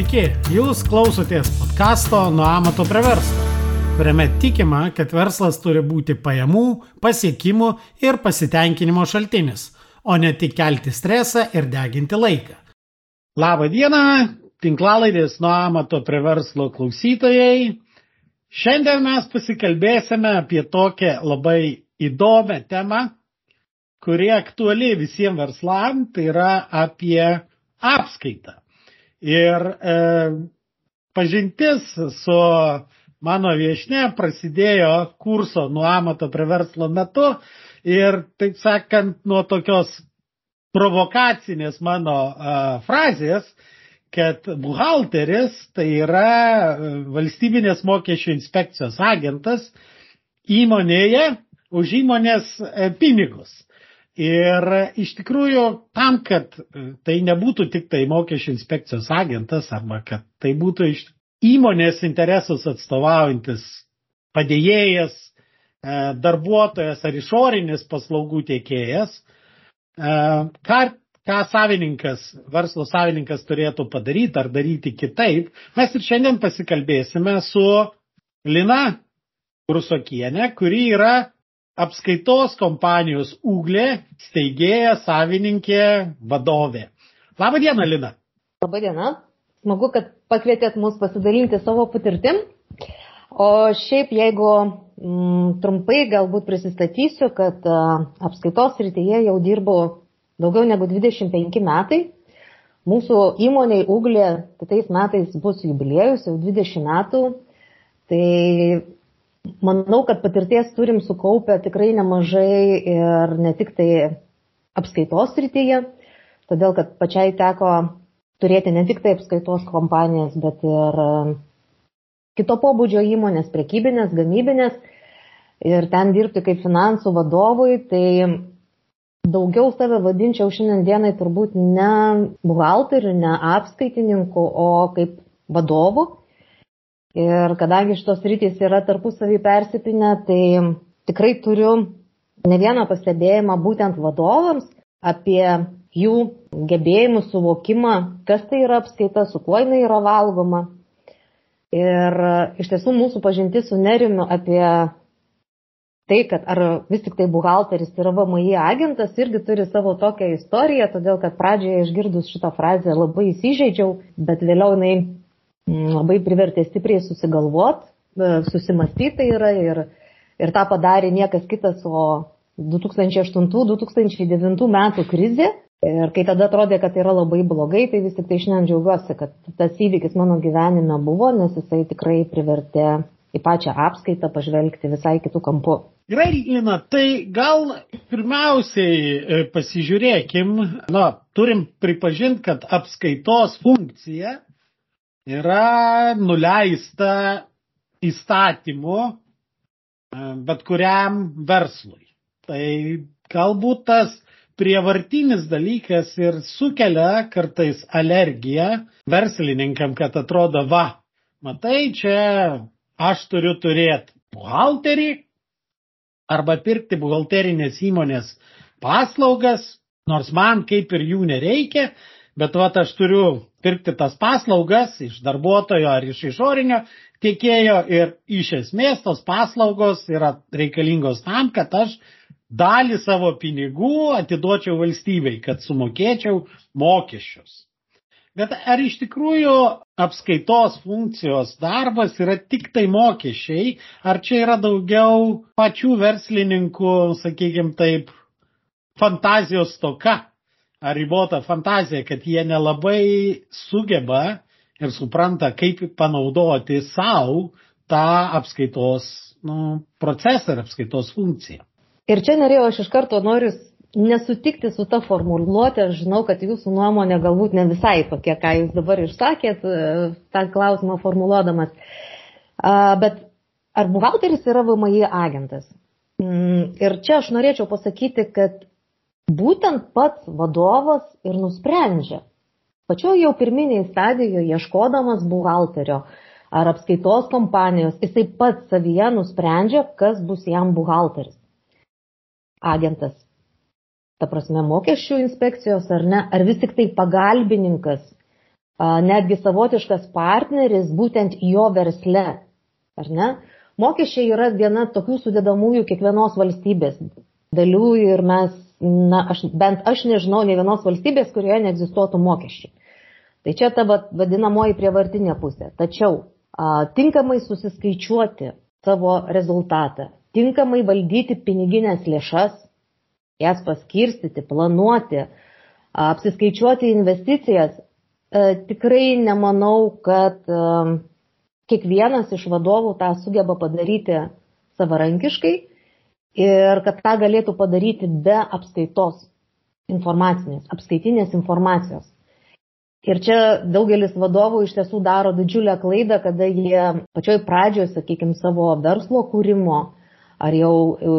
Sveiki, jūs klausotės podkasto Nuo amato prie verslo, kuriame tikima, kad verslas turi būti pajamų, pasiekimų ir pasitenkinimo šaltinis, o ne tik kelti stresą ir deginti laiką. Labą dieną, tinklalaidės Nuo amato prie verslo klausytojai. Šiandien mes pasikalbėsime apie tokią labai įdomią temą, kuri aktuali visiems verslam, tai yra apie apskaitą. Ir e, pažintis su mano viešne prasidėjo kurso nuo amato prie verslo metu ir, taip sakant, nuo tokios provokacinės mano a, frazės, kad buhalteris tai yra e, valstybinės mokesčių inspekcijos agentas įmonėje už įmonės e, pinigus. Ir iš tikrųjų, tam, kad tai nebūtų tik tai mokesčių inspekcijos agentas arba kad tai būtų iš įmonės interesus atstovaujantis padėjėjas, e, darbuotojas ar išorinis paslaugų tiekėjas, e, ką, ką savininkas, verslo savininkas turėtų padaryti ar daryti kitaip, mes ir šiandien pasikalbėsime su Lina Rusokienė, kuri yra apskaitos kompanijos Uglė steigėja, savininkė, vadovė. Labą dieną, Lina. Labą dieną. Smagu, kad pakvietėt mus pasidalinti savo patirtim. O šiaip, jeigu mm, trumpai galbūt prisistatysiu, kad a, apskaitos rytyje jau dirbu daugiau negu 25 metai. Mūsų įmoniai Uglė kitais metais bus jubiliejus, jau 20 metų. Tai Manau, kad patirties turim sukaupę tikrai nemažai ir ne tik tai apskaitos rytyje, todėl kad pačiai teko turėti ne tik tai apskaitos kompanijas, bet ir e, kito pobūdžio įmonės, prekybinės, gamybinės. Ir ten dirbti kaip finansų vadovui, tai daugiau save vadinčiau šiandien dienai turbūt ne buhalteriu, ne apskaitininku, o kaip vadovu Ir kadangi šitos rytis yra tarpusavį persipinę, tai tikrai turiu ne vieną pastebėjimą būtent vadovams apie jų gebėjimų suvokimą, kas tai yra apskaita, su kuo jinai yra valgoma. Ir iš tiesų mūsų pažintis su nerimiu apie tai, kad ar vis tik tai buhalteris yra VMI agentas, irgi turi savo tokią istoriją, todėl kad pradžioje išgirdus šitą frazę labai įsižeidžiau, bet vėliau jinai labai privertė stipriai susigalvot, e, susimastyti tai yra ir, ir tą padarė niekas kitas, o 2008-2009 metų krizė. Ir kai tada atrodė, kad tai yra labai blogai, tai vis tik tai šiandien džiaugiuosi, kad tas įvykis mano gyvenime buvo, nes jisai tikrai privertė į pačią apskaitą pažvelgti visai kitų kampų. Gerai, Lina, tai gal pirmiausiai e, pasižiūrėkim, na, turim pripažinti, kad apskaitos funkcija yra nuleista įstatymu e, bet kuriam verslui. Tai galbūt tas prievartinis dalykas ir sukelia kartais alergiją verslininkam, kad atrodo, va, matai, čia aš turiu turėti buhalterį arba pirkti buhalterinės įmonės paslaugas, nors man kaip ir jų nereikia, bet vat aš turiu pirkti tas paslaugas iš darbuotojo ar iš išorinio tiekėjo ir iš esmės tos paslaugos yra reikalingos tam, kad aš dalį savo pinigų atiduočiau valstybei, kad sumokėčiau mokesčius. Bet ar iš tikrųjų apskaitos funkcijos darbas yra tik tai mokesčiai, ar čia yra daugiau pačių verslininkų, sakykime taip, fantazijos toka? Ar ribota fantazija, kad jie nelabai sugeba ir supranta, kaip panaudoti savo tą apskaitos nu, procesą ir apskaitos funkciją. Ir čia norėjau aš iš karto noriu nesutikti su ta formuluotė, aš žinau, kad jūsų nuomonė galbūt ne visai tokia, ką jūs dabar išsakėt, e, tą klausimą formuluodamas. Bet ar buhalteris yra VMI agentas? Mm, ir čia aš norėčiau pasakyti, kad būtent pats vadovas ir nusprendžia. Pačioj jau pirminiai stadijoje ieškodamas buhalterio ar apskaitos kompanijos, jisai pats savyje nusprendžia, kas bus jam buhalteris. Agentas. Ta prasme, mokesčių inspekcijos ar ne, ar vis tik tai pagalbininkas netgi savotiškas partneris būtent jo versle. Ar ne? Mokesčiai yra viena tokių sudėdamųjų kiekvienos valstybės dalių ir mes, na, aš, bent aš nežinau ne vienos valstybės, kurioje neegzistuotų mokesčiai. Tai čia ta vadinamoji prievartinė pusė. Tačiau a, tinkamai susiskaičiuoti savo rezultatą, tinkamai valdyti piniginės lėšas, jas paskirstyti, planuoti, apsiskaičiuoti investicijas, e, tikrai nemanau, kad e, kiekvienas iš vadovų tą sugeba padaryti savarankiškai ir kad tą galėtų padaryti be apskaitos informacinės, apskaitinės informacijos. Ir čia daugelis vadovų iš tiesų daro didžiulę klaidą, kada jie pačioj pradžioje, sakykime, savo verslo kūrimo ar jau e,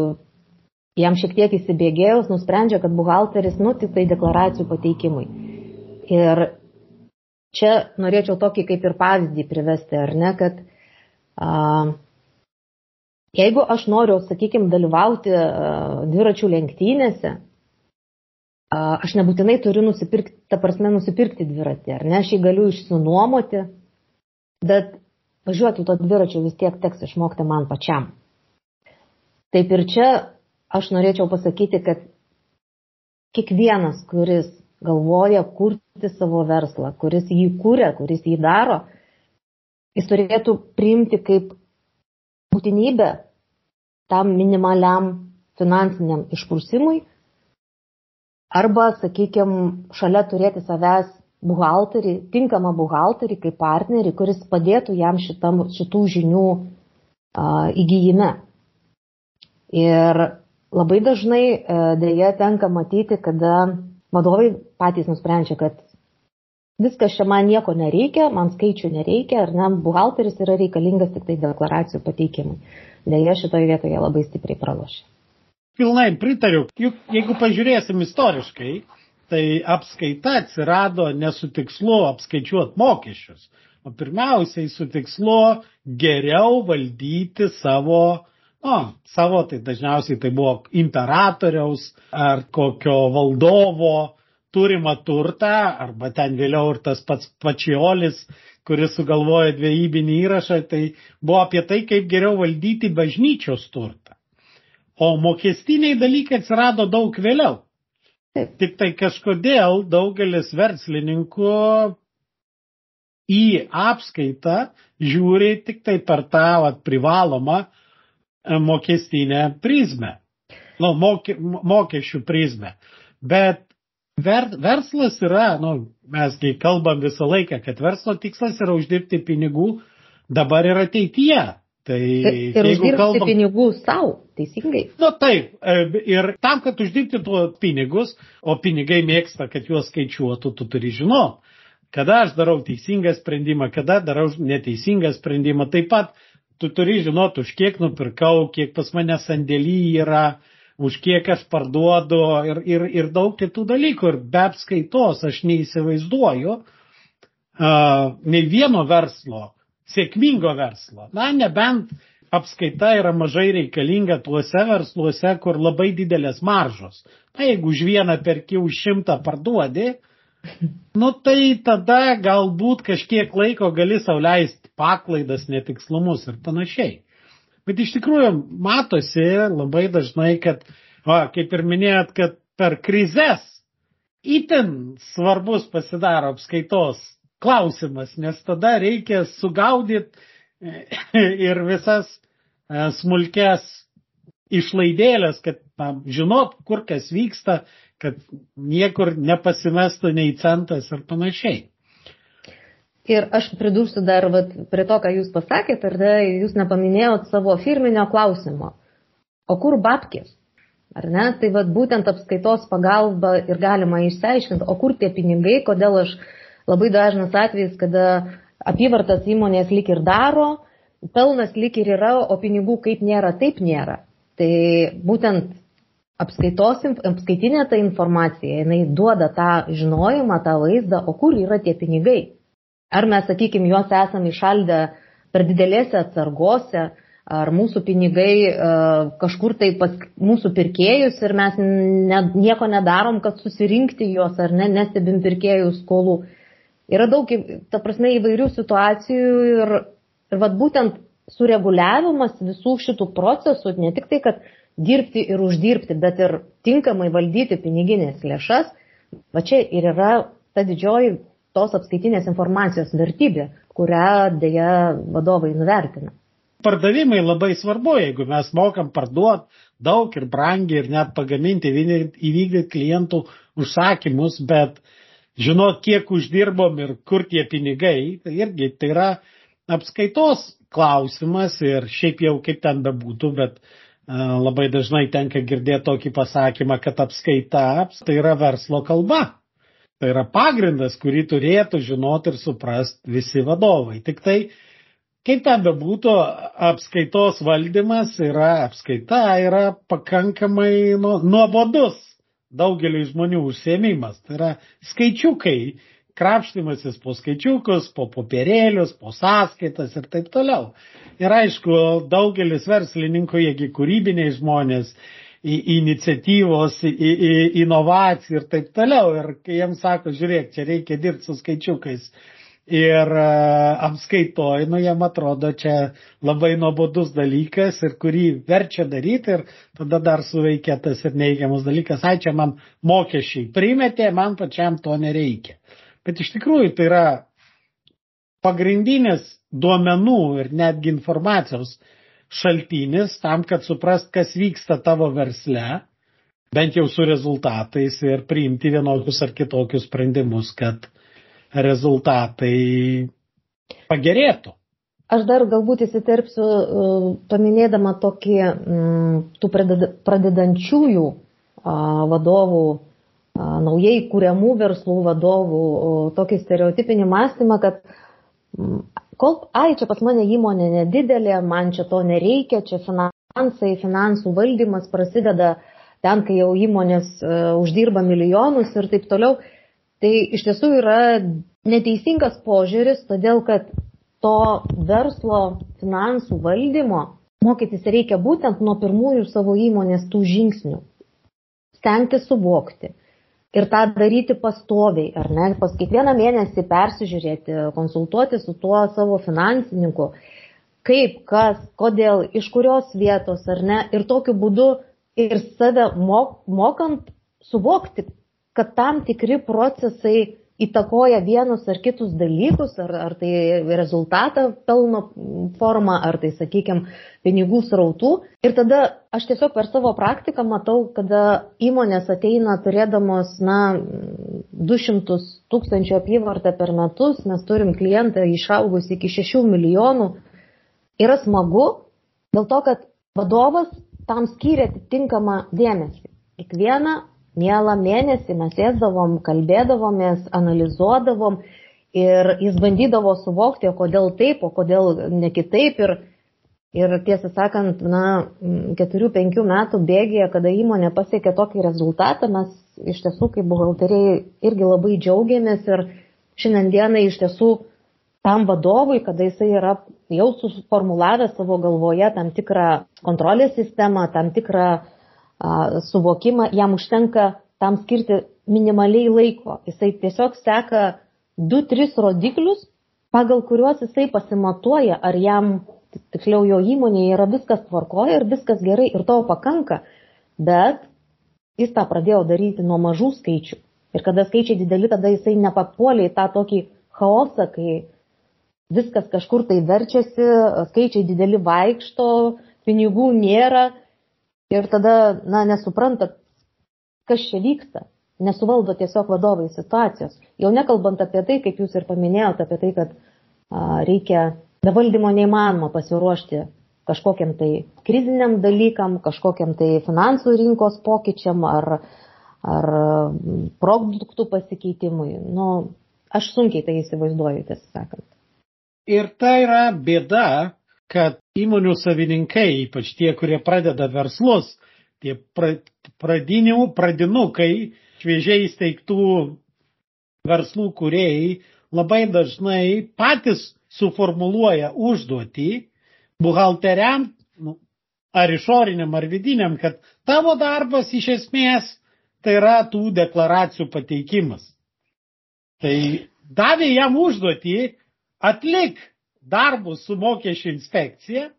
jam šiek tiek įsibėgėjus nusprendžia, kad buhalteris, nu, tik tai deklaracijų pateikimui. Ir čia norėčiau tokį kaip ir pavyzdį privesti, ar ne, kad a, jeigu aš noriu, sakykime, dalyvauti a, dviračių lenktynėse, a, aš nebūtinai turiu nusipirkti, ta prasme, nusipirkti dviratį, ar ne, aš jį galiu išsinuomoti, bet važiuoti to dviračio vis tiek teks išmokti man pačiam. Taip ir čia aš norėčiau pasakyti, kad kiekvienas, kuris galvoja kurti savo verslą, kuris jį kūrė, kuris jį daro, jis turėtų priimti kaip būtinybę tam minimaliam finansiniam išprusimui arba, sakykime, šalia turėti savęs buhalterį, tinkamą buhalterį kaip partnerį, kuris padėtų jam šitam, šitų žinių a, įgyjime. Ir labai dažnai e, dėja tenka matyti, kada vadovai patys nusprendžia, kad viskas čia man nieko nereikia, man skaičių nereikia, ar ne, buhalteris yra reikalingas tik tai deklaracijų pateikimui. Dėja šitoje vietoje labai stipriai pralošia. Pilnai pritariu. Juk jeigu pažiūrėsim istoriškai, tai apskaita atsirado ne su tikslu apskaičiuoti mokesčius, o pirmiausiai su tikslu geriau valdyti savo O, savo tai dažniausiai tai buvo imperatoriaus ar kokio valdovo turimą turtą, arba ten vėliau ir tas pats pačiolis, kuris sugalvojo dviejybinį įrašą, tai buvo apie tai, kaip geriau valdyti bažnyčios turtą. O mokestiniai dalykai atsirado daug vėliau. Tik tai kažkodėl daugelis verslininkų į apskaitą žiūri tik tai per tą vat, privalomą E, mokestinę prizmę, nu, mokė, mokesčių prizmę. Bet ver, verslas yra, nu, mesgi kalbam visą laiką, kad verslo tikslas yra uždirbti pinigų dabar ir ateityje. Tai ir uždirbti kalbam, pinigų savo, teisingai. Na nu, taip, e, ir tam, kad uždirbti tuo pinigus, o pinigai mėgsta, kad juos skaičiuotų, tu turi žinoti, kada aš darau teisingą sprendimą, kada darau neteisingą sprendimą. Taip pat tu turi žinoti, už kiek nupirkau, kiek pas mane sandėly yra, už kiek aš parduodu ir, ir, ir daug kitų dalykų. Ir be apskaitos aš neįsivaizduoju uh, nei vieno verslo, sėkmingo verslo. Na, nebent apskaita yra mažai reikalinga tuose versluose, kur labai didelės maržos. Na, jeigu už vieną perki už šimtą parduodi, nu tai tada galbūt kažkiek laiko gali sauliaisti paklaidas, netikslumus ir panašiai. Bet iš tikrųjų matosi labai dažnai, kad, o, kaip ir minėjot, kad per krizės itin svarbus pasidaro apskaitos klausimas, nes tada reikia sugaudyti ir visas e, smulkės išlaidėlės, kad na, žinot, kur kas vyksta, kad niekur nepasimestų nei centas ir panašiai. Ir aš pridursiu dar vat, prie to, ką jūs pasakėte, ar ne, jūs nepaminėjot savo firminio klausimo. O kur babkės? Ar ne? Tai vat, būtent apskaitos pagalba ir galima išsiaiškinti, o kur tie pinigai, kodėl aš labai dažnas atvejis, kada apyvartas įmonės lik ir daro, pelnas lik ir yra, o pinigų kaip nėra, taip nėra. Tai būtent apskaitos, apskaitinė ta informacija, jinai duoda tą žinojimą, tą vaizdą, o kur yra tie pinigai. Ar mes, sakykime, juos esame išaldę per didelėse atsargose, ar mūsų pinigai uh, kažkur tai pas mūsų pirkėjus ir mes ne, nieko nedarom, kad susirinkti juos, ar ne, nestebim pirkėjų skolų. Yra daug, ta prasme, įvairių situacijų ir, ir vad būtent sureguliavimas visų šitų procesų, ne tik tai, kad dirbti ir uždirbti, bet ir tinkamai valdyti piniginės lėšas, va čia ir yra ta didžioji tos apskaitinės informacijos vertybė, kurią dėja vadovai nuvertina. Pardavimai labai svarbu, jeigu mes mokam parduoti daug ir brangiai ir net pagaminti, įvykdyti klientų užsakymus, bet žinot, kiek uždirbom ir kur tie pinigai, tai irgi tai yra apskaitos klausimas ir šiaip jau kaip ten bebūtų, bet uh, labai dažnai tenka girdėti tokį pasakymą, kad apskaita tai yra verslo kalba. Tai yra pagrindas, kurį turėtų žinoti ir suprasti visi vadovai. Tik tai, kaip ten bebūtų, apskaitos valdymas yra, apskaita yra pakankamai nu, nuobodus daugeliu žmonių užsiemimas. Tai yra skaičiukai, krapštimasis po skaičiukus, po popierėlius, po sąskaitas ir taip toliau. Ir aišku, daugelis verslininkų, jiegi kūrybiniai žmonės, iniciatyvos, inovacijų ir taip toliau. Ir kai jiems sako, žiūrėk, čia reikia dirbti su skaičiukais ir apskaitoj, nu jam atrodo čia labai nuobodus dalykas ir kurį verčia daryti ir tada dar suveikia tas ir neigiamas dalykas, ai čia man mokesčiai primetė, man pačiam to nereikia. Bet iš tikrųjų tai yra pagrindinis duomenų ir netgi informacijos šaltinis tam, kad suprast, kas vyksta tavo versle, bent jau su rezultatais ir priimti vienokius ar kitokius sprendimus, kad rezultatai pagerėtų. Aš dar galbūt įsiterpsiu, uh, paminėdama tokį mm, tų pradedančiųjų vadovų, naujai kūriamų verslų vadovų, tokį stereotipinį mąstymą, kad mm, kol, ai, čia pas mane įmonė nedidelė, man čia to nereikia, čia finansai, finansų valdymas prasideda ten, kai jau įmonės uh, uždirba milijonus ir taip toliau. Tai iš tiesų yra neteisingas požiūris, todėl kad to verslo finansų valdymo mokytis reikia būtent nuo pirmųjų savo įmonės tų žingsnių. Stengti suvokti, ir tą daryti pastoviai, ar ne, pas kiekvieną mėnesį persižiūrėti, konsultuoti su tuo savo finansininku, kaip, kas, kodėl, iš kurios vietos, ar ne, ir tokiu būdu ir save mok, mokant suvokti, kad tam tikri procesai įtakoja vienus ar kitus dalykus, ar, ar tai rezultatą pelno formą, ar tai, sakykime, pinigų srautų. Ir tada aš tiesiog per savo praktiką matau, kada įmonės ateina turėdamos, na, 200 tūkstančių apyvartą per metus, mes turim klientą išaugus iki 6 milijonų. Yra smagu dėl to, kad vadovas tam skiria atitinkamą dėmesį. Kiekvieną mielą mėnesį mes sėsdavom, kalbėdavomės, analizuodavom ir jis bandydavo suvokti, o kodėl taip, o kodėl ne kitaip. Ir, ir tiesą sakant, na, keturių, penkių metų bėgėje, kada įmonė pasiekė tokį rezultatą, mes iš tiesų kaip buhalteriai irgi labai džiaugiamės ir šiandienai iš tiesų tam vadovui, kada jisai yra jau suformulavęs savo galvoje tam tikrą kontrolės sistemą, tam tikrą suvokimą, jam užtenka tam skirti minimaliai laiko. Jisai tiesiog seka 2-3 rodiklius, pagal kuriuos jisai pasimatuoja, ar jam, tiksliau jo įmonėje yra viskas tvarkoja ir viskas gerai ir to pakanka. Bet jis tą pradėjo daryti nuo mažų skaičių. Ir kada skaičiai dideli, tada jisai nepapuolė į tą tokį chaosą, kai viskas kažkur tai verčiasi, skaičiai dideli vaikšto, pinigų nėra ir tada, na, nesuprantat, kas čia vyksta, nesuvaldo tiesiog vadovai situacijos. Jau nekalbant apie tai, kaip jūs ir paminėjote, apie tai, kad a, reikia be valdymo neįmanoma pasiruošti kažkokiam tai kriziniam dalykam, kažkokiam tai finansų rinkos pokyčiam ar, ar produktų pasikeitimui. Nu, aš sunkiai tai įsivaizduoju, tiesą sakant. Ir tai yra bėda, kad įmonių savininkai, ypač tie, kurie pradeda verslus, tie pra, pradinių, pradinukai, šviežiai įsteigtų verslų kuriejai, labai dažnai patys suformuluoja užduotį buhalteriam, nu, ar išoriniam, ar vidiniam, kad tavo darbas iš esmės tai yra tų deklaracijų pateikimas. Tai davė jam užduotį atlik darbus su mokesčių inspekcija,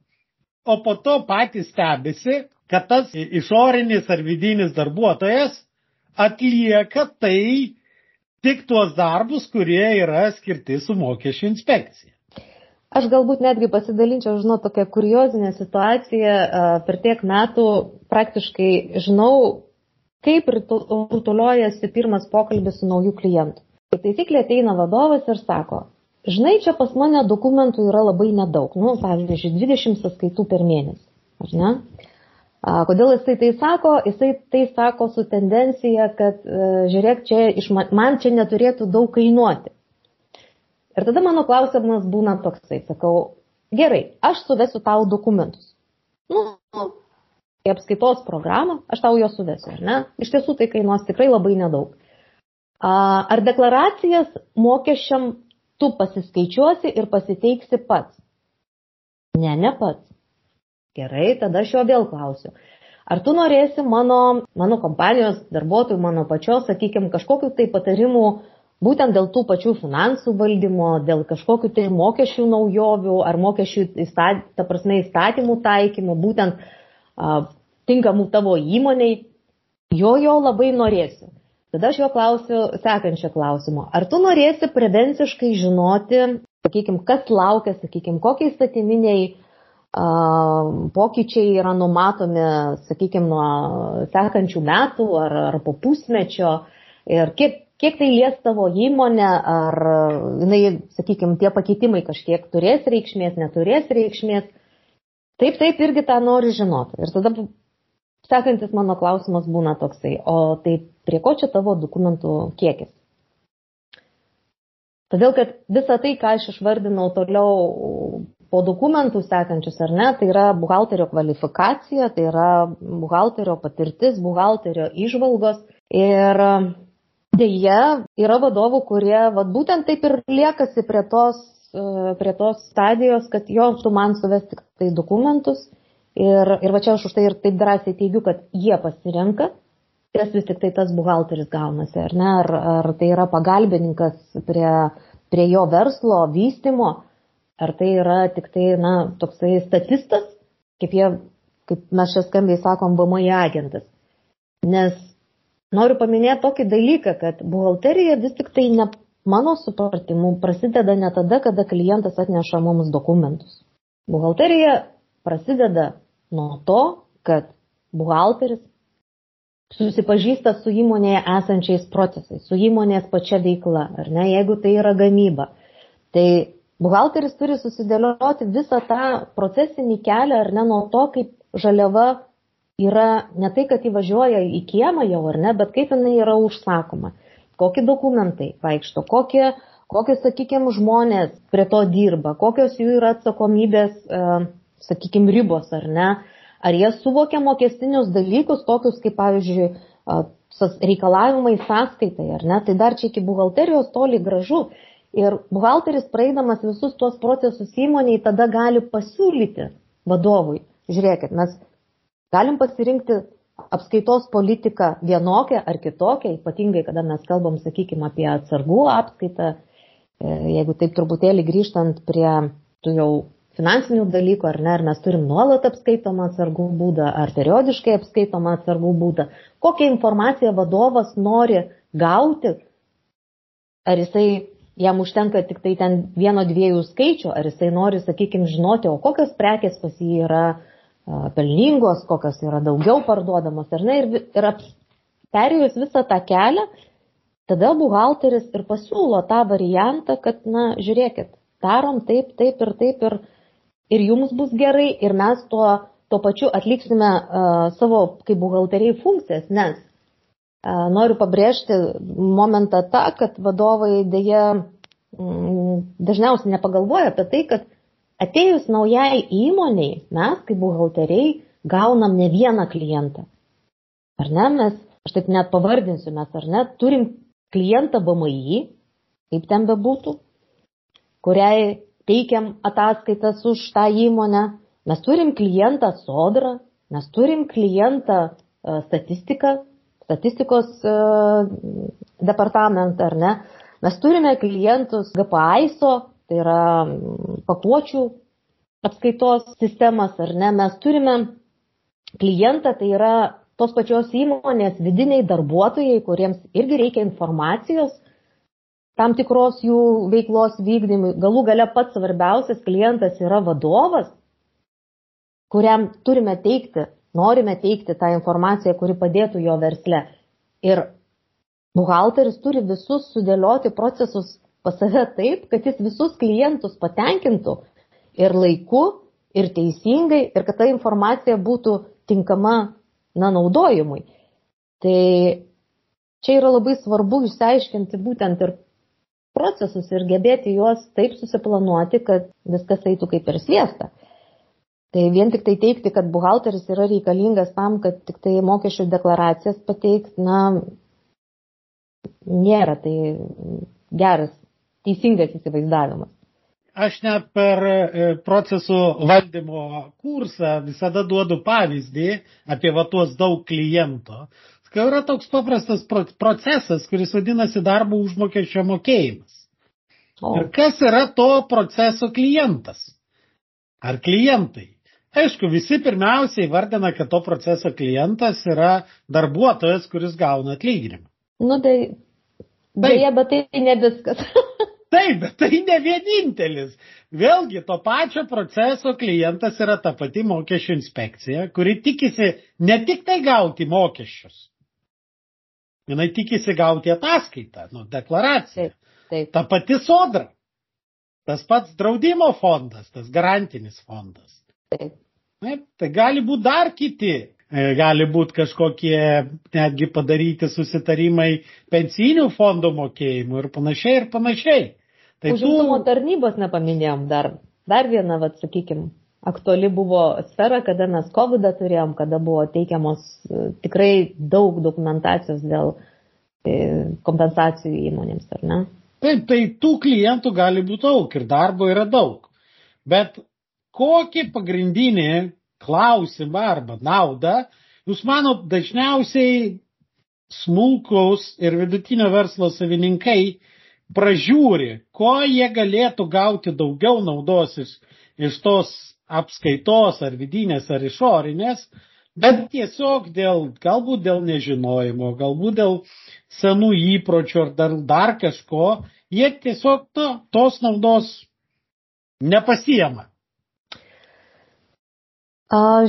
o po to patys stebisi, kad tas išorinis ar vidinis darbuotojas atlieka tai tik tuos darbus, kurie yra skirti su mokesčių inspekcija. Aš galbūt netgi pasidalinčiau, žinau, tokią kuriozinę situaciją. Per tiek metų praktiškai žinau, kaip rutuliojasi pirmas pokalbis su naujų klientų. Kaip taisyklė ateina vadovas ir sako, žinai, čia pas mane dokumentų yra labai nedaug. Nu, pavyzdžiui, 20 sąskaitų per mėnesį. Ar ne? Kodėl jisai tai sako? Jisai tai sako su tendencija, kad e, žiūrėk, čia man, man čia neturėtų daug kainuoti. Ir tada mano klausimas būna toksai, sakau, gerai, aš suvesiu tau dokumentus. Nu, į apskaitos programą, aš tau juos suvesiu, ar ne? Iš tiesų tai kainuos tikrai labai nedaug. Ar deklaracijas mokesčiam tu pasiskaičiuosi ir pasiteiksi pats? Ne, ne pats. Gerai, tada aš jo vėl klausiu. Ar tu norėsi mano, mano kompanijos darbuotojų, mano pačios, sakykime, kažkokiu tai patarimu būtent dėl tų pačių finansų valdymo, dėl kažkokiu tai mokesčių naujovių ar mokesčių, įstat, ta prasme, įstatymų taikymų, būtent a, tinkamų tavo įmoniai, jo jo labai norėsiu. Tada aš jo klausiu sekančio klausimo. Ar tu norėsi prevenciškai žinoti, sakykime, kas laukia, sakykime, kokie įstatyminiai pokyčiai yra numatomi, sakykime, nuo sekančių metų ar, ar po pusmečio ir kiek, kiek tai lies tavo įmonę, ar, jinai, sakykime, tie pakeitimai kažkiek turės reikšmės, neturės reikšmės. Taip, taip, irgi tą nori žinoti. Ir tada sekantis mano klausimas būna toksai, o tai prie ko čia tavo dokumentų kiekis? Todėl, kad visa tai, ką aš išvardinau toliau po dokumentų sekančius ar ne, tai yra buhalterio kvalifikacija, tai yra buhalterio patirtis, buhalterio išvalgos ir dėja yra vadovų, kurie vat, būtent taip ir liekasi prie tos, prie tos stadijos, kad jo tu man suvesti tai dokumentus. Ir, ir va čia aš už tai ir taip drąsiai teigiu, kad jie pasirenka, kas vis tik tai tas buhalteris gaunasi, ar ne, ar, ar tai yra pagalbininkas prie, prie jo verslo vystimo Ar tai yra tik tai, na, toksai statistas, kaip, jie, kaip mes čia skambiai sakom, BMI agentas. Nes noriu paminėti tokį dalyką, kad buhalterija vis tik tai ne mano supratimu prasideda ne tada, kada klientas atneša mums dokumentus. Buhalterija prasideda nuo to, kad buhalteris susipažįsta su įmonėje esančiais procesais, su įmonės pačia veikla, ar ne, jeigu tai yra gamyba. Tai Buhalteris turi susidėlioti visą tą procesinį kelią ar ne nuo to, kaip žaliava yra ne tai, kad įvažiuoja į kiemą jau ar ne, bet kaip jinai yra užsakoma, kokie dokumentai vaikšto, kokie, kokie sakykime, žmonės prie to dirba, kokios jų yra atsakomybės, e, sakykime, ribos ar ne, ar jie suvokia mokestinius dalykus, tokius kaip, pavyzdžiui, reikalavimai sąskaitai, ar ne, tai dar čia iki buhalterijos toli gražu. Ir buhalteris praeidamas visus tuos procesus įmoniai tada gali pasiūlyti vadovui, žiūrėkit, mes galim pasirinkti apskaitos politiką vienokią ar kitokią, ypatingai kada mes kalbam, sakykime, apie atsargų apskaitą, e, jeigu taip truputėlį grįžtant prie tų jau finansinių dalykų, ar ne, ar mes turim nuolat apskaitomą atsargų būdą, ar periodiškai apskaitomą atsargų būdą, kokią informaciją vadovas nori gauti, ar jisai jam užtenka tik tai ten vieno dviejų skaičių, ar jisai nori, sakykime, žinoti, o kokios prekės pas jį yra pelningos, kokios yra daugiau parduodamos, ar ne, ir, ir perėjus visą tą kelią, tada buhalteris ir pasiūlo tą variantą, kad, na, žiūrėkit, darom taip, taip ir taip ir, ir jums bus gerai ir mes tuo, tuo pačiu atliksime uh, savo kaip buhalteriai funkcijas, nes Noriu pabrėžti momentą tą, kad vadovai dėja mm, dažniausiai nepagalvoja apie tai, kad atėjus naujai įmoniai, mes kaip buhalteriai gaunam ne vieną klientą. Ar ne, mes, aš taip net pavardinsiu, mes ar ne, turim klientą BMI, kaip ten bebūtų, kuriai teikiam ataskaitas už tą įmonę, mes turim klientą sodrą, mes turim klientą statistiką, statistikos e, departamentą, ar ne. Mes turime klientus GPAISO, tai yra pakuočių apskaitos sistemas, ar ne? Mes turime klientą, tai yra tos pačios įmonės vidiniai darbuotojai, kuriems irgi reikia informacijos tam tikros jų veiklos vykdymui. Galų gale pats svarbiausias klientas yra vadovas, kuriam turime teikti, norime teikti tą informaciją, kuri padėtų jo versle. Ir buhalteris turi visus sudėlioti procesus pas save taip, kad jis visus klientus patenkintų ir laiku, ir teisingai, ir kad ta informacija būtų tinkama na, naudojimui. Tai čia yra labai svarbu išsiaiškinti būtent ir procesus ir gebėti juos taip susiplanuoti, kad viskas eitų kaip ir sviesta. Tai vien tik tai teikti, kad buhalteris yra reikalingas tam, kad tik tai mokesčių deklaracijas pateiks, na, nėra tai geras, teisingas įsivaizdavimas. Aš net per e, procesų valdymo kursą visada duodu pavyzdį apie va tuos daug klientų. Kai yra toks paprastas procesas, kuris vadinasi darbo užmokesčio mokėjimas. O. Ir kas yra to proceso klientas? Ar klientai? Aišku, visi pirmiausiai vardina, kad to proceso klientas yra darbuotojas, kuris gauna atlyginimą. Nu, tai, dėja, bet tai ne viskas. Taip, bet tai ne vienintelis. Vėlgi, to pačio proceso klientas yra ta pati mokesčių inspekcija, kuri tikisi ne tik tai gauti mokesčius, jinai tikisi gauti ataskaitą, nu, deklaraciją. Taip, taip. Ta pati sodra, tas pats draudimo fondas, tas garantinis fondas. Taip. Taip, tai gali būti dar kiti, e, gali būti kažkokie netgi padaryti susitarimai pensinių fondų mokėjimų ir panašiai ir panašiai. Tai Užimtumo tų... tarnybos nepaminėjom dar. Dar viena, vad, sakykime, aktuali buvo sfera, kada mes COVID turėjom, kada buvo teikiamos e, tikrai daug dokumentacijos dėl e, kompensacijų įmonėms, ar ne? Taip, tai tų klientų gali būti daug ir darbo yra daug. Bet kokį pagrindinį klausimą arba naudą jūs manot dažniausiai smulkaus ir vidutinio verslo savininkai pražiūri, ko jie galėtų gauti daugiau naudos iš, iš tos apskaitos ar vidinės ar išorinės, bet tiesiog dėl, galbūt dėl nežinojimo, galbūt dėl senų įpročių ar dar, dar kažko, jie tiesiog to, tos naudos nepasiema.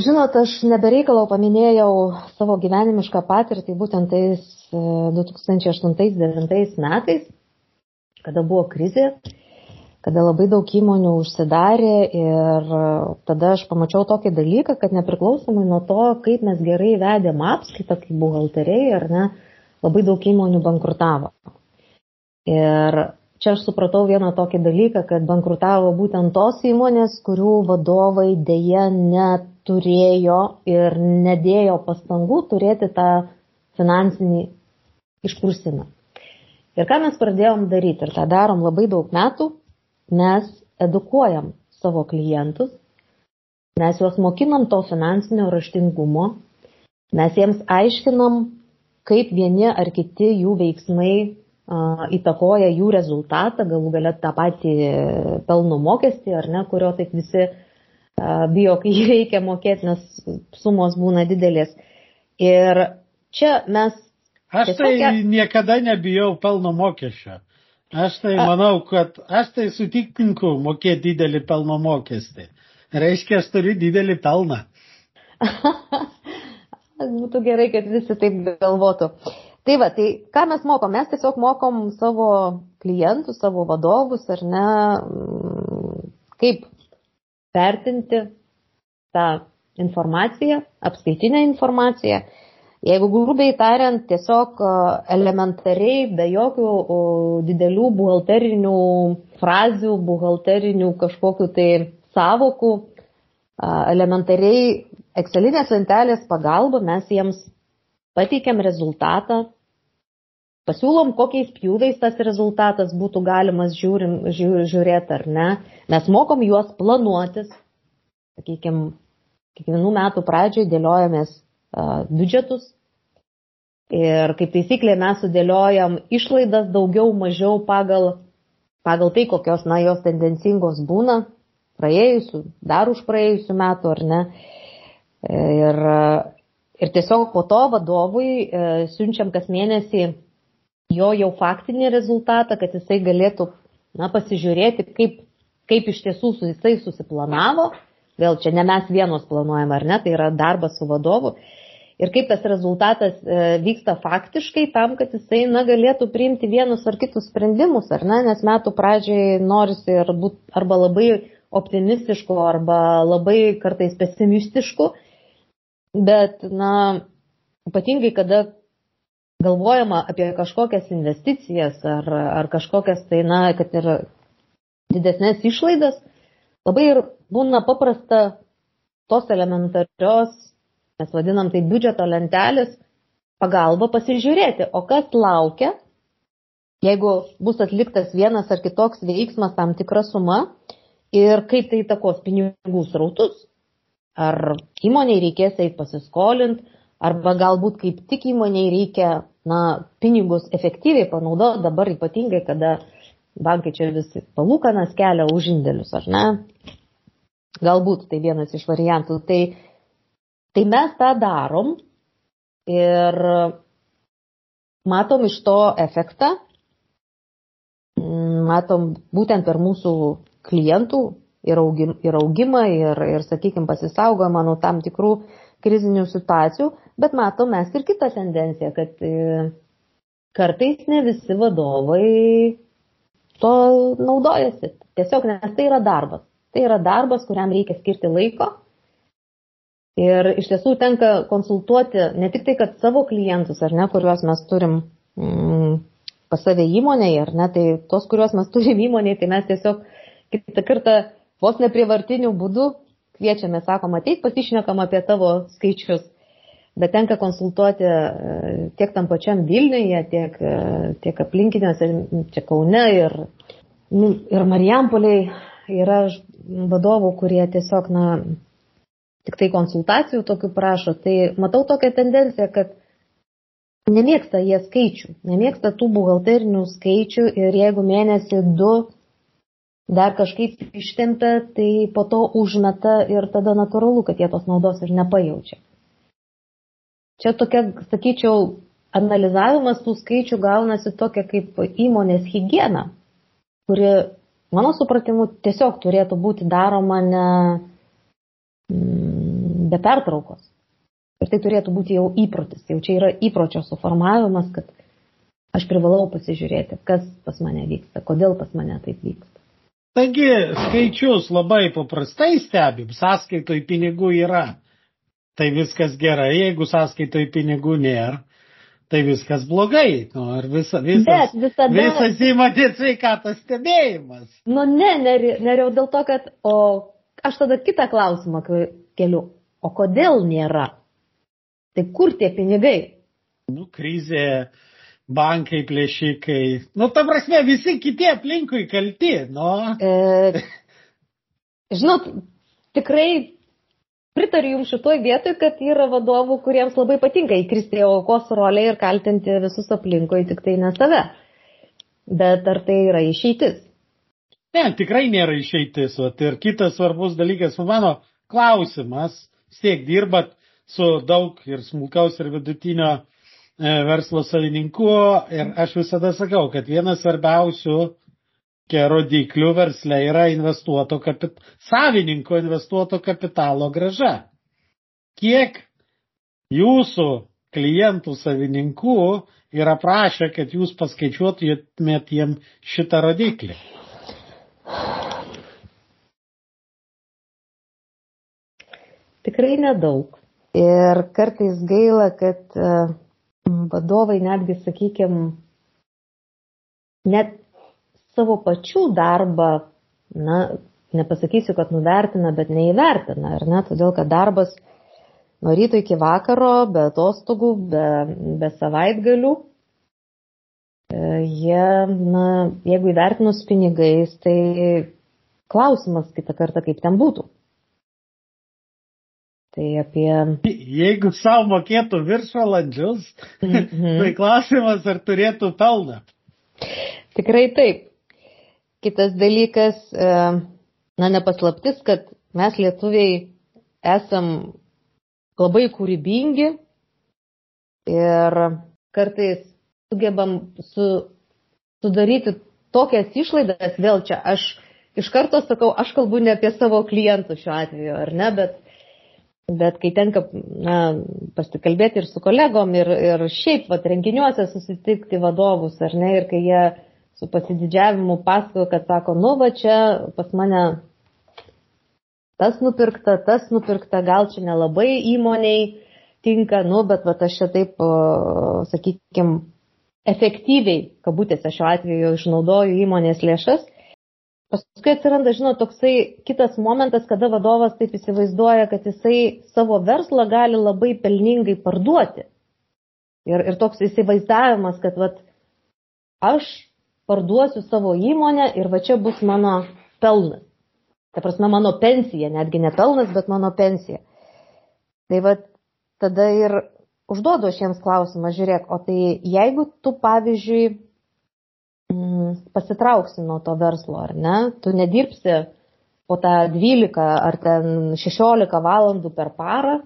Žinot, aš nebereikalo paminėjau savo gyvenimišką patirtį būtent tais 2008-2009 e, metais, kada buvo krizė kada labai daug įmonių užsidarė ir tada aš pamačiau tokį dalyką, kad nepriklausomai nuo to, kaip mes gerai vedėm apskaitą, kaip buhalteriai, ar ne, labai daug įmonių bankrutavo. Ir čia aš supratau vieną tokį dalyką, kad bankrutavo būtent tos įmonės, kurių vadovai dėje neturėjo ir nedėjo pastangų turėti tą finansinį išprusimą. Ir ką mes pradėjom daryti, ir tą darom labai daug metų, mes edukuojam savo klientus, mes juos mokinam to finansinio raštingumo, mes jiems aiškinam, kaip vieni ar kiti jų veiksmai įtakoja jų rezultatą, galų galia tą patį pelno mokestį, ar ne, kurio taip visi bijo, kai jį reikia mokėti, nes sumos būna didelės. Ir čia mes. Aš tai niekada nebijau pelno mokesčio. Aš tai manau, kad aš tai sutinku mokėti didelį pelno mokestį. Reiškia, aš turiu didelį pelną. Būtų gerai, kad visi taip galvotų. Tai va, tai ką mes mokom? Mes tiesiog mokom savo klientus, savo vadovus, ar ne, kaip vertinti tą informaciją, apskaitinę informaciją Jeigu grubiai tariant, tiesiog elementariai, be jokių didelių buhalterinių frazių, buhalterinių kažkokių tai savokų, elementariai Excelinės lentelės pagalba mes jiems pateikiam rezultatą, pasiūlom, kokiais pjūviais tas rezultatas būtų galimas žiūrim, žiūr, žiūrėti ar ne. Mes mokom juos planuotis, sakykime, kiekvienų metų pradžioje dėliojamės biudžetus, Ir kaip taisyklė mes sudėliojam išlaidas daugiau mažiau pagal, pagal tai, kokios na, jos tendencingos būna praėjusių, dar už praėjusių metų ar ne. Ir, ir tiesiog po to vadovui e, siunčiam kas mėnesį jo jau faktinį rezultatą, kad jisai galėtų na, pasižiūrėti, kaip, kaip iš tiesų jisai susiplanavo. Vėl čia ne mes vienos planuojam, ar ne, tai yra darbas su vadovu ir kaip tas rezultatas e, vyksta faktiškai tam, kad jisai na, galėtų priimti vienus ar kitus sprendimus, ar ne, nes metų pradžiai norisi ir būt arba labai optimistišku, arba labai kartais pesimistišku, bet, na, ypatingai, kada galvojama apie kažkokias investicijas ar, ar kažkokias tai, na, kad ir didesnės išlaidas, labai ir būna paprasta tos elementarios mes vadinam tai biudžeto lentelės, pagalba pasižiūrėti, o kas laukia, jeigu bus atliktas vienas ar kitoks veiksmas tam tikra suma ir kaip tai įtakos pinigų srautus. Ar įmoniai reikės eiti pasiskolinti, arba galbūt kaip tik įmoniai reikia na, pinigus efektyviai panaudoti dabar ypatingai, kada bankai čia vis palūkanas kelia už indėlius, ar ne? Galbūt tai vienas iš variantų. Tai Tai mes tą darom ir matom iš to efektą, matom būtent per mūsų klientų ir augimą, ir, ir sakykime, pasisaugojimą nuo tam tikrų krizinių situacijų, bet matom mes ir kitą tendenciją, kad e, kartais ne visi vadovai to naudojasi. Tiesiog, nes tai yra darbas. Tai yra darbas, kuriam reikia skirti laiko Ir iš tiesų tenka konsultuoti ne tik tai, kad savo klientus, ar ne, kuriuos mes turim mm, pas save įmonėje, ar ne, tai tos, kuriuos mes turim įmonėje, tai mes tiesiog kitą kartą vos neprivartinių būdų kviečiame, sakom, ateik pasišnekam apie tavo skaičius. Bet tenka konsultuoti e, tiek tam pačiam Vilniuje, tiek, e, tiek aplinkiniuose, čia Kaune ir, nu, ir Marijampoliai yra vadovų, kurie tiesiog, na, tik tai konsultacijų tokių prašo, tai matau tokią tendenciją, kad nemėgsta jie skaičių, nemėgsta tų buhalterinių skaičių ir jeigu mėnesį du dar kažkaip ištempia, tai po to užmeta ir tada natūralu, kad jie tos naudos ir nepajaučia. Čia tokia, sakyčiau, analizavimas tų skaičių gaunasi tokia kaip įmonės higiena, kuri, mano supratimu, tiesiog turėtų būti daroma ne, be pertraukos. Ir tai turėtų būti jau įprotis, jau čia yra įpročio suformavimas, kad aš privalau pasižiūrėti, kas pas mane vyksta, kodėl pas mane taip vyksta. Taigi skaičius labai paprastai stebim, sąskaitoj pinigų yra, tai viskas gerai, jeigu sąskaitoj pinigų nėra, tai viskas blogai. Nu, ar visa, visas, Bet visada... visas įmonės sveikatos stebėjimas. Nu ne, neriau dėl to, kad, o aš tada kitą klausimą keliu. O kodėl nėra? Tai kur tie pinigai? Nu, krizė, bankai, plėšikai. Nu, ta prasme, visi kiti aplinkui kalti, nu. E, žinot, tikrai pritariu Jums šitoj vietoj, kad yra vadovų, kuriems labai patinka įkristi į aukos rolę ir kaltinti visus aplinkui, tik tai ne save. Bet ar tai yra išeitis? Ne, tikrai nėra išeitis. O ir kitas svarbus dalykas, mano klausimas, tiek dirbat su daug ir smulkaus ir vidutinio e, verslo savininku ir aš visada sakau, kad vienas svarbiausių rodiklių versle yra investuoto kapit savininko investuoto kapitalo graža. Kiek jūsų klientų savininkų yra prašę, kad jūs paskaičiuotumėt jiem šitą rodiklį? Tikrai nedaug. Ir kartais gaila, kad e, vadovai netgi, sakykime, net savo pačių darbą, na, nepasakysiu, kad nuvertina, bet neįvertina, ar ne? Todėl, kad darbas nuo ryto iki vakaro, be atostogų, be, be savaitgalių, e, jie, na, jeigu įvertinus pinigais, tai klausimas kitą kartą, kaip ten būtų. Tai apie... Jeigu savo mokėtų viršvalandžius, mm -hmm. tai klausimas, ar turėtų pelną. Tikrai taip. Kitas dalykas, e, na, nepaslaptis, kad mes lietuviai esam labai kūrybingi ir kartais sugebam su, sudaryti tokias išlaidas, vėl čia aš iš karto sakau, aš kalbu ne apie savo klientų šiuo atveju, ar ne, bet, bet kai tenka na, pasikalbėti ir su kolegom, ir, ir šiaip vat, renginiuose susitikti vadovus, ar ne, ir kai jie su pasididžiavimu pasakoja, kad sako, nu va čia pas mane tas nupirkta, tas nupirkta, gal čia nelabai įmoniai tinka, nu, bet va aš čia taip, sakykime, efektyviai, kabutėse šiuo atveju, išnaudoju įmonės lėšas. Paskui atsiranda, žinot, toksai kitas momentas, kada vadovas taip įsivaizduoja, kad jisai savo verslą gali labai pelningai parduoti. Ir, ir toks įsivaizdavimas, kad vat, aš parduosiu savo įmonę ir va čia bus mano pelnas. Ta prasme, mano pensija, netgi ne pelnas, bet mano pensija. Tai va, tada ir užduodu aš jiems klausimą, žiūrėk, o tai jeigu tu, pavyzdžiui, pasitrauksi nuo to verslo, ar ne, tu nedirbsi po tą 12 ar ten 16 valandų per parą,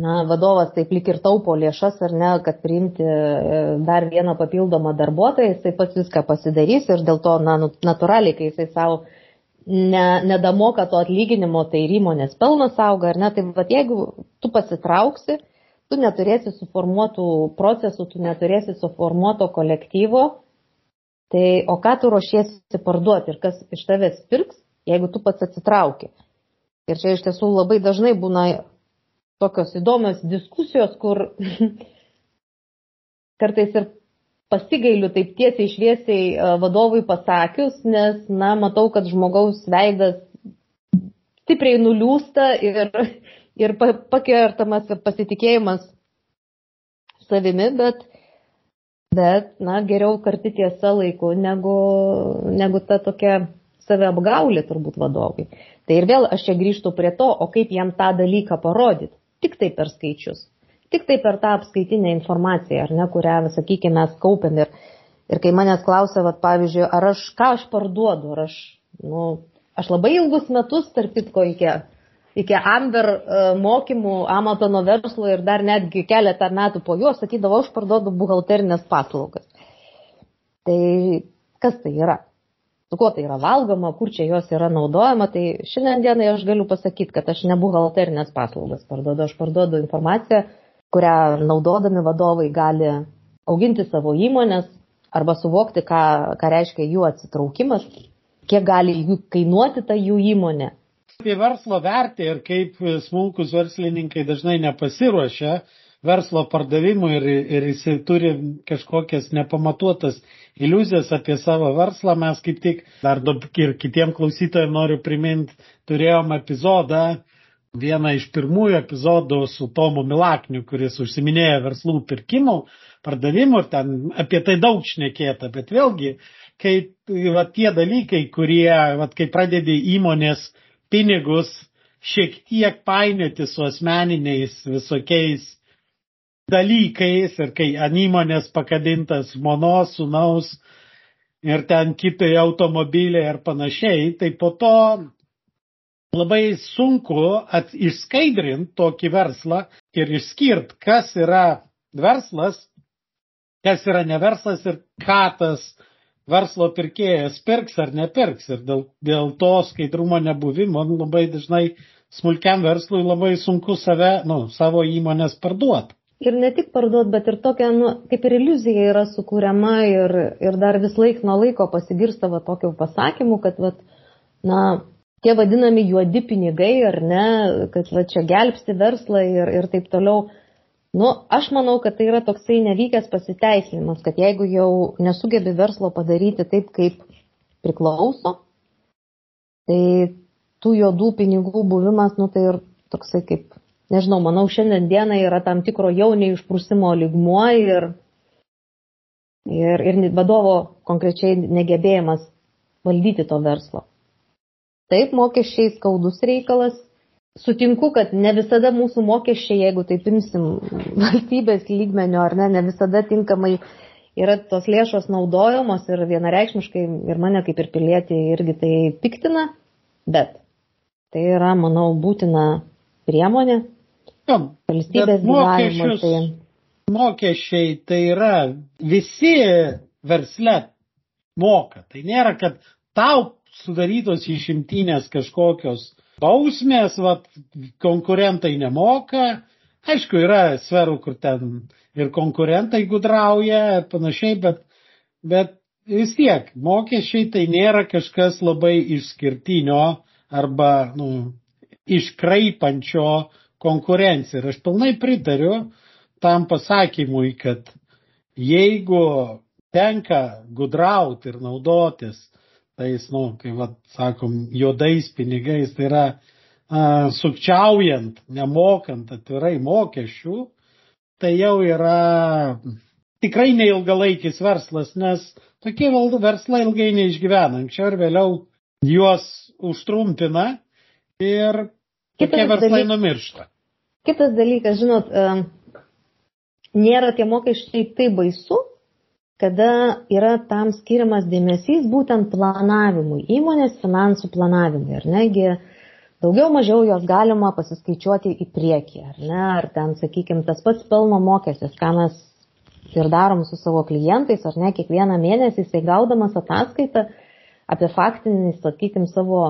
na, vadovas taip lik ir taupo lėšas, ar ne, kad priimti e, dar vieną papildomą darbuotoją, jisai pats viską pasidarys ir dėl to, na, nu, natūraliai, kai jisai savo ne, nedamoka to atlyginimo, tai ir įmonės pelnas auga, ar ne, tai vad jeigu tu pasitrauksi, tu neturėsi suformuotų procesų, tu neturėsi suformuoto kolektyvo, tai o ką tu ruošiesi parduoti ir kas iš tavęs pirks, jeigu tu pats atsitrauki. Ir čia iš tiesų labai dažnai būna tokios įdomios diskusijos, kur kartais ir pasigailiu taip tiesiai išviesiai e, vadovui pasakius, nes, na, matau, kad žmogaus veidas stipriai nuliūsta ir ir pakertamas pasitikėjimas savimi, bet, bet na, geriau karti tiesa laiku negu, negu ta tokia save apgaulė turbūt vadovui. Tai ir vėl aš čia grįžtu prie to, o kaip jam tą dalyką parodyti. Tik tai per skaičius. Tik tai per tą apskaitinę informaciją, ar ne, kurią, sakykime, mes kaupiam. Ir, ir kai manęs klausia, vat, pavyzdžiui, ar aš ką aš parduodu, ar aš, nu, aš labai ilgus metus, tarp kitko, iki iki Amber e, mokymų amato nuo verslo ir dar netgi keletą metų po juos sakydavo, aš parduodu buhalterinės paslaugas. Tai kas tai yra? Su kuo tai yra valgoma, kur čia jos yra naudojama, tai šiandienai aš galiu pasakyti, kad aš ne buhalterinės paslaugas parduodu, aš parduodu informaciją, kurią naudodami vadovai gali auginti savo įmonės arba suvokti, ką, ką reiškia jų atsitraukimas, kiek gali jų kainuoti ta jų įmonė apie verslo vertę ir kaip smulkus verslininkai dažnai nepasiruošia verslo pardavimui ir, ir jis turi kažkokias nepamatuotas iliuzijas apie savo verslą, mes kaip tik dar ir kitiem klausytojams noriu priminti, turėjom epizodą, vieną iš pirmųjų epizodų su Tomu Milakniu, kuris užsiminėjo verslų pirkimų, pardavimų ir ten apie tai daug šnekėta, bet vėlgi, kai va, tie dalykai, kurie, va, kai pradedi įmonės pinigus šiek tiek painioti su asmeniniais visokiais dalykais ir kai ant įmonės pakabintas žmonos, sunaus ir ten kitai automobiliai ir panašiai, tai po to labai sunku išskaidrinti tokį verslą ir išskirt, kas yra verslas, kas yra neverslas ir ką tas verslo pirkėjas pirks ar nepirks. Ir dėl, dėl to skaidrumo nebuvimo labai dažnai smulkiam verslui labai sunku save, nu, savo įmonės parduoti. Ir ne tik parduot, bet ir tokia, nu, kaip ir iliuzija yra sukūriama ir, ir dar vis laik nuo laiko pasigirsta va tokių pasakymų, kad, va, na, tie vadinami juodi pinigai ar ne, kad va čia gelbsti verslą ir, ir taip toliau. Nu, aš manau, kad tai yra toksai nevykęs pasiteisinimas, kad jeigu jau nesugebi verslo padaryti taip, kaip priklauso, tai tų juodų pinigų buvimas, nu tai ir toksai kaip, nežinau, manau, šiandien dienai yra tam tikro jau neišprusimo ligmuo ir, ir, ir vadovo konkrečiai negebėjimas valdyti to verslo. Taip, mokesčiai skaudus reikalas, sutinku, kad ne visada mūsų mokesčiai, jeigu taip imsim valstybės lygmenio ar ne, ne visada tinkamai yra tos lėšos naudojamos ir vienareikšmiškai ir mane kaip ir pilietį irgi tai piktina, bet tai yra, manau, būtina priemonė Ja, valstybės gyvenimui. Tai mokesčiai tai yra visi versle moka. Tai nėra, kad tau sudarytos išimtinės kažkokios bausmės, vat, konkurentai nemoka. Aišku, yra sferų, kur ten ir konkurentai gudrauja ir panašiai, bet, bet vis tiek mokesčiai tai nėra kažkas labai išskirtinio arba nu, iškraipančio konkurenciją. Ir aš pilnai pritariu tam pasakymui, kad jeigu tenka gudrauti ir naudotis tais, nu, kai vad sakom, juodais pinigais, tai yra a, sukčiaujant, nemokant atvirai mokesčių, tai jau yra tikrai neilgalaikis verslas, nes tokie val- verslai ilgai neišgyvena. Anksčiau ir vėliau juos užtrumpina ir tokie verslai dalykas- numiršta. Kitas dalykas, žinot, nėra tie mokesčiai taip baisu, kada yra tam skiriamas dėmesys būtent planavimui, įmonės finansų planavimui. Ir negi daugiau mažiau jos galima pasiskaičiuoti į priekį, ar ne, ar ten, sakykime, tas pats pelno mokestis, ką mes ir darom su savo klientais, ar ne, kiekvieną mėnesį jisai gaudamas ataskaitą apie faktinį, sakykime, savo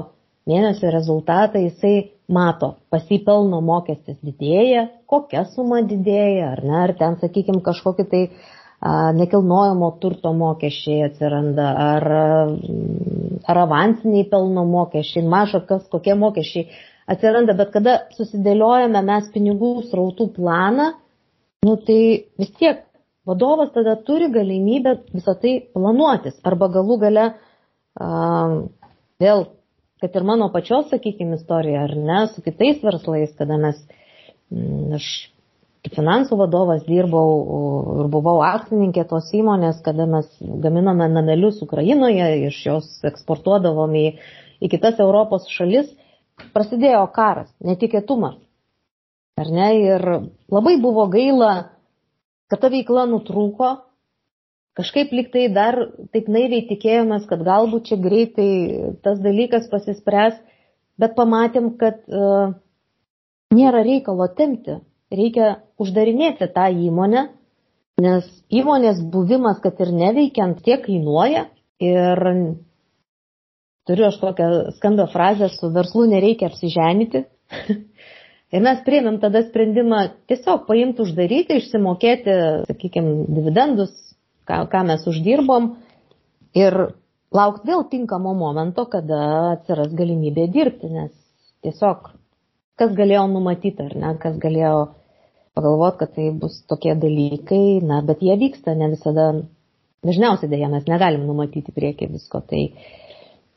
mėnesio rezultatą, jisai mato, pasipelno mokestis didėja, kokia suma didėja, ar ne, ar ten, sakykime, kažkokie tai a, nekilnojamo turto mokesčiai atsiranda, ar, mm, ar avansiniai pelno mokesčiai, maža kas, kokie mokesčiai atsiranda, bet kada susidėliojame mes pinigų srautų planą, nu tai vis tiek vadovas tada turi galimybę visą tai planuotis. Arba galų gale a, vėl, kad ir mano pačios, sakykime, istorija, ar ne, su kitais verslais, kada mes, mm, aš finansų vadovas dirbau ir buvau akcininkė tos įmonės, kada mes gaminome namelius Ukrainoje, iš jos eksportuodavom į, į kitas Europos šalis, prasidėjo karas, netikėtumas. Ar ne? Ir labai buvo gaila, kad ta veikla nutrūko, kažkaip liktai dar taip naiviai tikėjomės, kad galbūt čia greitai tas dalykas pasispręs, bet pamatėm, kad uh, nėra reikalo temti, reikia uždarinėti tą įmonę, nes įmonės buvimas, kad ir neveikiant, tiek kainuoja ir turiu aš tokią skambią frazę, su verslu nereikia apsiženyti. Ir mes priėmėm tada sprendimą tiesiog paimti uždaryti, išsimokėti, sakykime, dividendus, ką, ką mes uždirbom ir laukti vėl tinkamo momento, kada atsiras galimybė dirbti, nes tiesiog kas galėjo numatyti ar ne, kas galėjo pagalvoti, kad tai bus tokie dalykai, na, bet jie vyksta ne visada, dažniausiai dėja mes negalim numatyti prieki visko. Tai,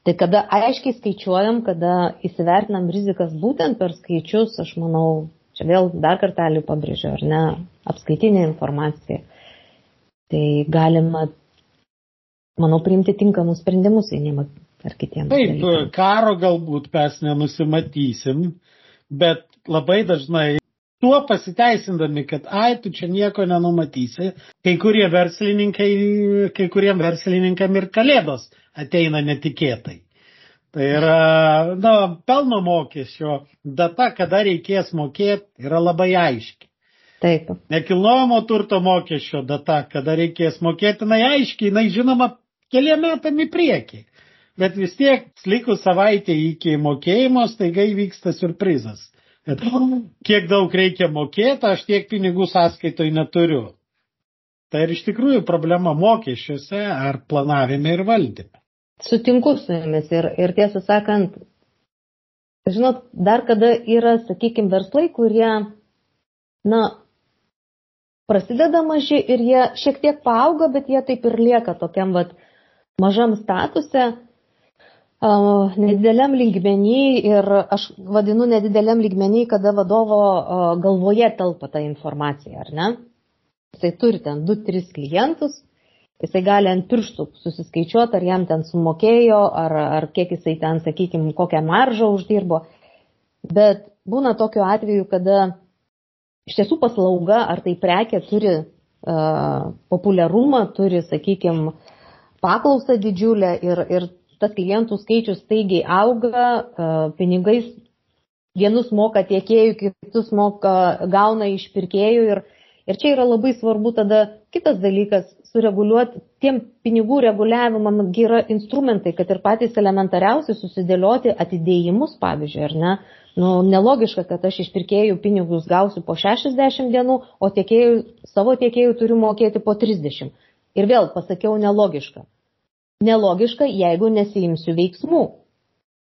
tai kada aiškiai skaičiuojam, kada įsivertinam rizikas būtent per skaičius, aš manau, čia vėl dar kartelį pabrėžiu, ar ne, apskaitinė informacija. Tai galima, manau, priimti tinkamus sprendimus vieniem ar kitiems. Taip, dalykams. karo galbūt mes nenusimatysim, bet labai dažnai tuo pasiteisindami, kad ai, tu čia nieko nenumatysi, kai kurie verslininkai, kai kuriem verslininkam ir kalėdos ateina netikėtai. Tai yra, na, pelno mokesčio data, kada reikės mokėti, yra labai aiški. Taip. Nekilnojamo turto mokesčio data, kada reikės mokėti, jinai aiškiai, jinai žinoma keliam metam į priekį. Bet vis tiek, likus savaitė iki mokėjimo, staiga įvyksta surprizas. Kad kiek daug reikia mokėti, aš tiek pinigų sąskaitoj neturiu. Tai ir iš tikrųjų problema mokesčiuose ar planavime ir valdyme. Sutinku su jumis ir, ir tiesą sakant, žinot, dar kada yra, sakykime, verslai, kurie, na, prasideda maži ir jie šiek tiek paauga, bet jie taip ir lieka tokiam vat mažam statuse, nedideliam lygmenį ir aš vadinu nedideliam lygmenį, kada vadovo galvoje telpa ta informacija, ar ne? Jisai turi ten 2-3 klientus, jisai gali ant pirštų susiskaičiuoti, ar jam ten sumokėjo, ar, ar kiek jisai ten, sakykime, kokią maržą uždirbo. Bet būna tokiu atveju, kada iš tiesų paslauga ar tai prekė turi uh, populiarumą, turi, sakykime, paklausą didžiulę ir, ir tas klientų skaičius staigiai auga, uh, pinigais vienus moka tiekėjų, kitus moka, gauna iš pirkėjų ir, ir čia yra labai svarbu tada kitas dalykas sureguliuoti, tiem pinigų reguliavimam yra instrumentai, kad ir patys elementariausi susidėlioti atidėjimus, pavyzdžiui, ar ne. Nu, nelogiška, kad aš iš pirkėjų pinigus gausiu po 60 dienų, o tiekėjų, savo tiekėjų turiu mokėti po 30. Ir vėl pasakiau nelogiška. Nelogiška, jeigu nesiimsiu veiksmų.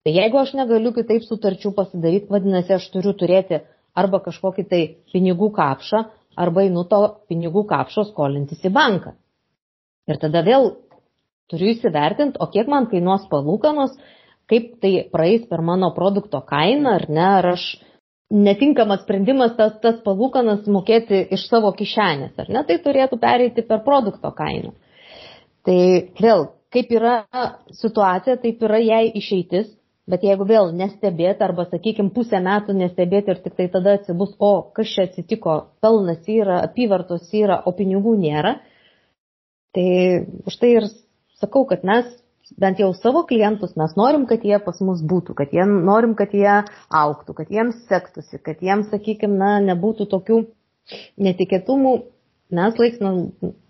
Tai jeigu aš negaliu kitaip sutarčių pasidaryti, vadinasi, aš turiu turėti arba kažkokį tai pinigų kapšą, arba einu to pinigų kapšo skolintis į banką. Ir tada vėl turiu įsivertinti, o kiek man kainuos palūkanos, kaip tai praeis per mano produkto kainą, ar ne, ar aš netinkamas sprendimas tas, tas palūkanas mokėti iš savo kišenės, ar ne, tai turėtų pereiti per produkto kainą. Tai vėl, kaip yra situacija, taip yra jai išeitis, bet jeigu vėl nestebėti arba, sakykime, pusę metų nestebėti ir tik tai tada atsibus, o kas čia atsitiko, pelnas yra, apyvartos yra, o pinigų nėra, Tai už tai ir sakau, kad mes bent jau savo klientus mes norim, kad jie pas mus būtų, kad jie norim, kad jie auktų, kad jiems sektųsi, kad jiems, sakykime, na, nebūtų tokių netikėtumų. Mes laiksime,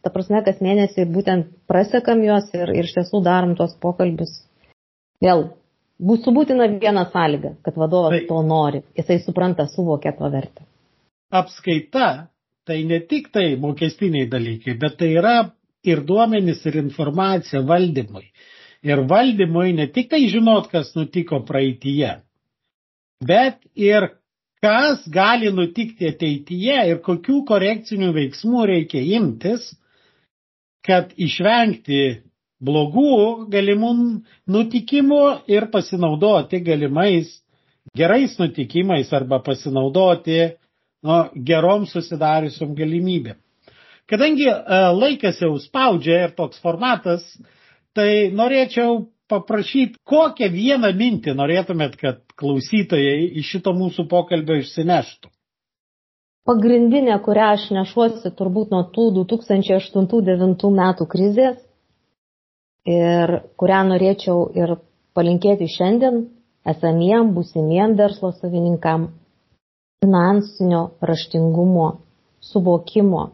ta prasme, kas mėnesį būtent prasekam juos ir, ir iš tiesų darom tuos pokalbius. Vėl, bus būtina viena sąlyga, kad vadovas tai, to nori, jisai supranta, suvokia to vertę. Apskaita tai ne tik tai mokestiniai dalykai, bet tai yra ir duomenys, ir informacija valdymui. Ir valdymui ne tik tai žinot, kas nutiko praeitie, bet ir kas gali nutikti ateityje ir kokių korekcinių veiksmų reikia imtis, kad išvengti blogų galimų nutikimų ir pasinaudoti galimais gerais nutikimais arba pasinaudoti nu, gerom susidariusiom galimybėm. Kadangi e, laikas jau spaudžia ir toks formatas, tai norėčiau paprašyti, kokią vieną mintį norėtumėt, kad klausytojai iš šito mūsų pokalbio išsineštų. Pagrindinė, kurią aš nešuosi turbūt nuo tų 2008-2009 metų krizės ir kurią norėčiau ir palinkėti šiandien esamiem, būsimiem verslo savininkam - finansinio raštingumo, suvokimo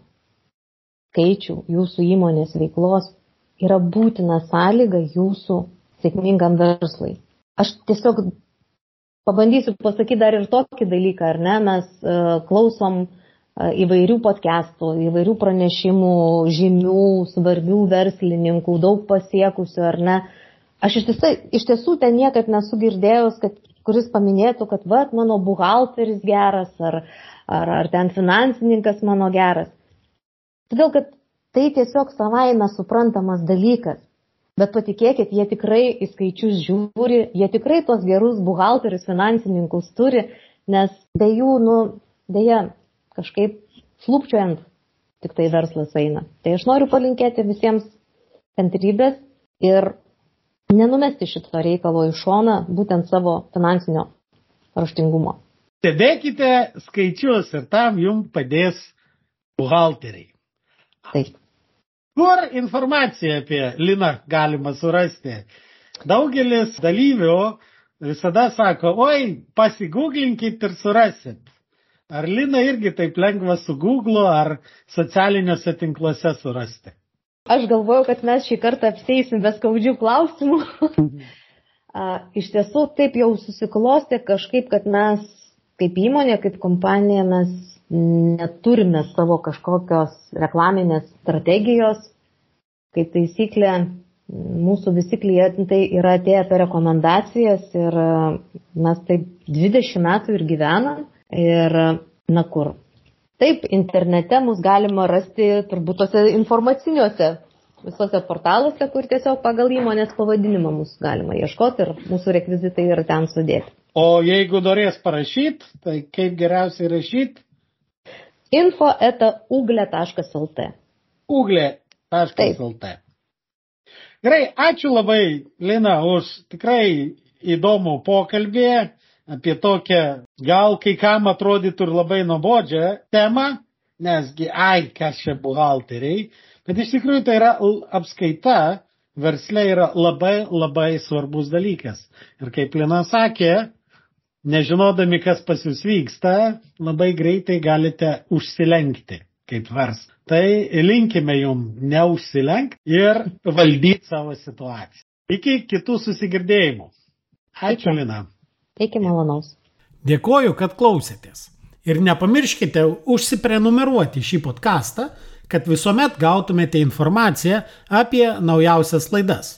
skaičių jūsų įmonės veiklos yra būtina sąlyga jūsų sėkmingam verslui. Aš tiesiog pabandysiu pasakyti dar ir tokį dalyką, ar ne, mes uh, klausom uh, įvairių podcastų, įvairių pranešimų, žymių, svarbių verslininkų, daug pasiekusių, ar ne. Aš iš tiesų, iš tiesų ten niekad nesu girdėjęs, kad kuris paminėtų, kad va, mano buhalteris geras, ar, ar, ar ten finansininkas mano geras. Todėl, kad tai tiesiog savaime suprantamas dalykas. Bet patikėkit, jie tikrai į skaičius žiūri, jie tikrai tos gerus buhalterius, finansininkus turi, nes be jų, nu, dėja, kažkaip slūpčiojant tik tai verslas eina. Tai aš noriu palinkėti visiems kantrybės ir nenumesti šito reikalo į šoną, būtent savo finansinio raštingumo. Stebėkite skaičius ir tam jums padės buhalteriai. Taip. Kur informaciją apie Liną galima surasti? Daugelis dalyvių visada sako, oi, pasigūglinkit ir surasit. Ar Lina irgi taip lengva su Google ar socialiniuose tinkluose surasti? Aš galvoju, kad mes šį kartą apseisim be skaudžių klausimų. Iš tiesų taip jau susiklosti kažkaip, kad mes kaip įmonė, kaip kompanija, mes neturime savo kažkokios reklaminės strategijos. Kaip taisyklė, mūsų visi klientai yra atėję per rekomendacijas ir mes taip 20 metų ir gyvenam. Ir na kur. Taip, internete mus galima rasti turbūt tose informaciniuose visose portaluose, kur tiesiog pagal įmonės pavadinimą mūsų galima ieškoti ir mūsų rekvizitai yra ten sudėti. O jeigu norės parašyti, tai kaip geriausiai rašyti? Info eta uglė.lt. Uglė.lt. Gerai, ačiū labai, Lina, už tikrai įdomų pokalbį. apie tokią, gal kai kam atrodytų ir labai nuobodžią temą, nesgi, ai, kas čia buhalteriai, bet iš tikrųjų tai yra apskaita, versle yra labai labai svarbus dalykas. Ir kaip Lina sakė, nežinodami, kas pas jūs vyksta, labai greitai galite užsilenkti kaip vers. Tai linkime jum neužsilenkti ir valdyti savo situaciją. Iki kitų susigirdėjimų. Ačiū, Lina. Iki malonaus. Dėkoju, kad klausėtės. Ir nepamirškite užsiprenumeruoti šį podcastą, kad visuomet gautumėte informaciją apie naujausias laidas.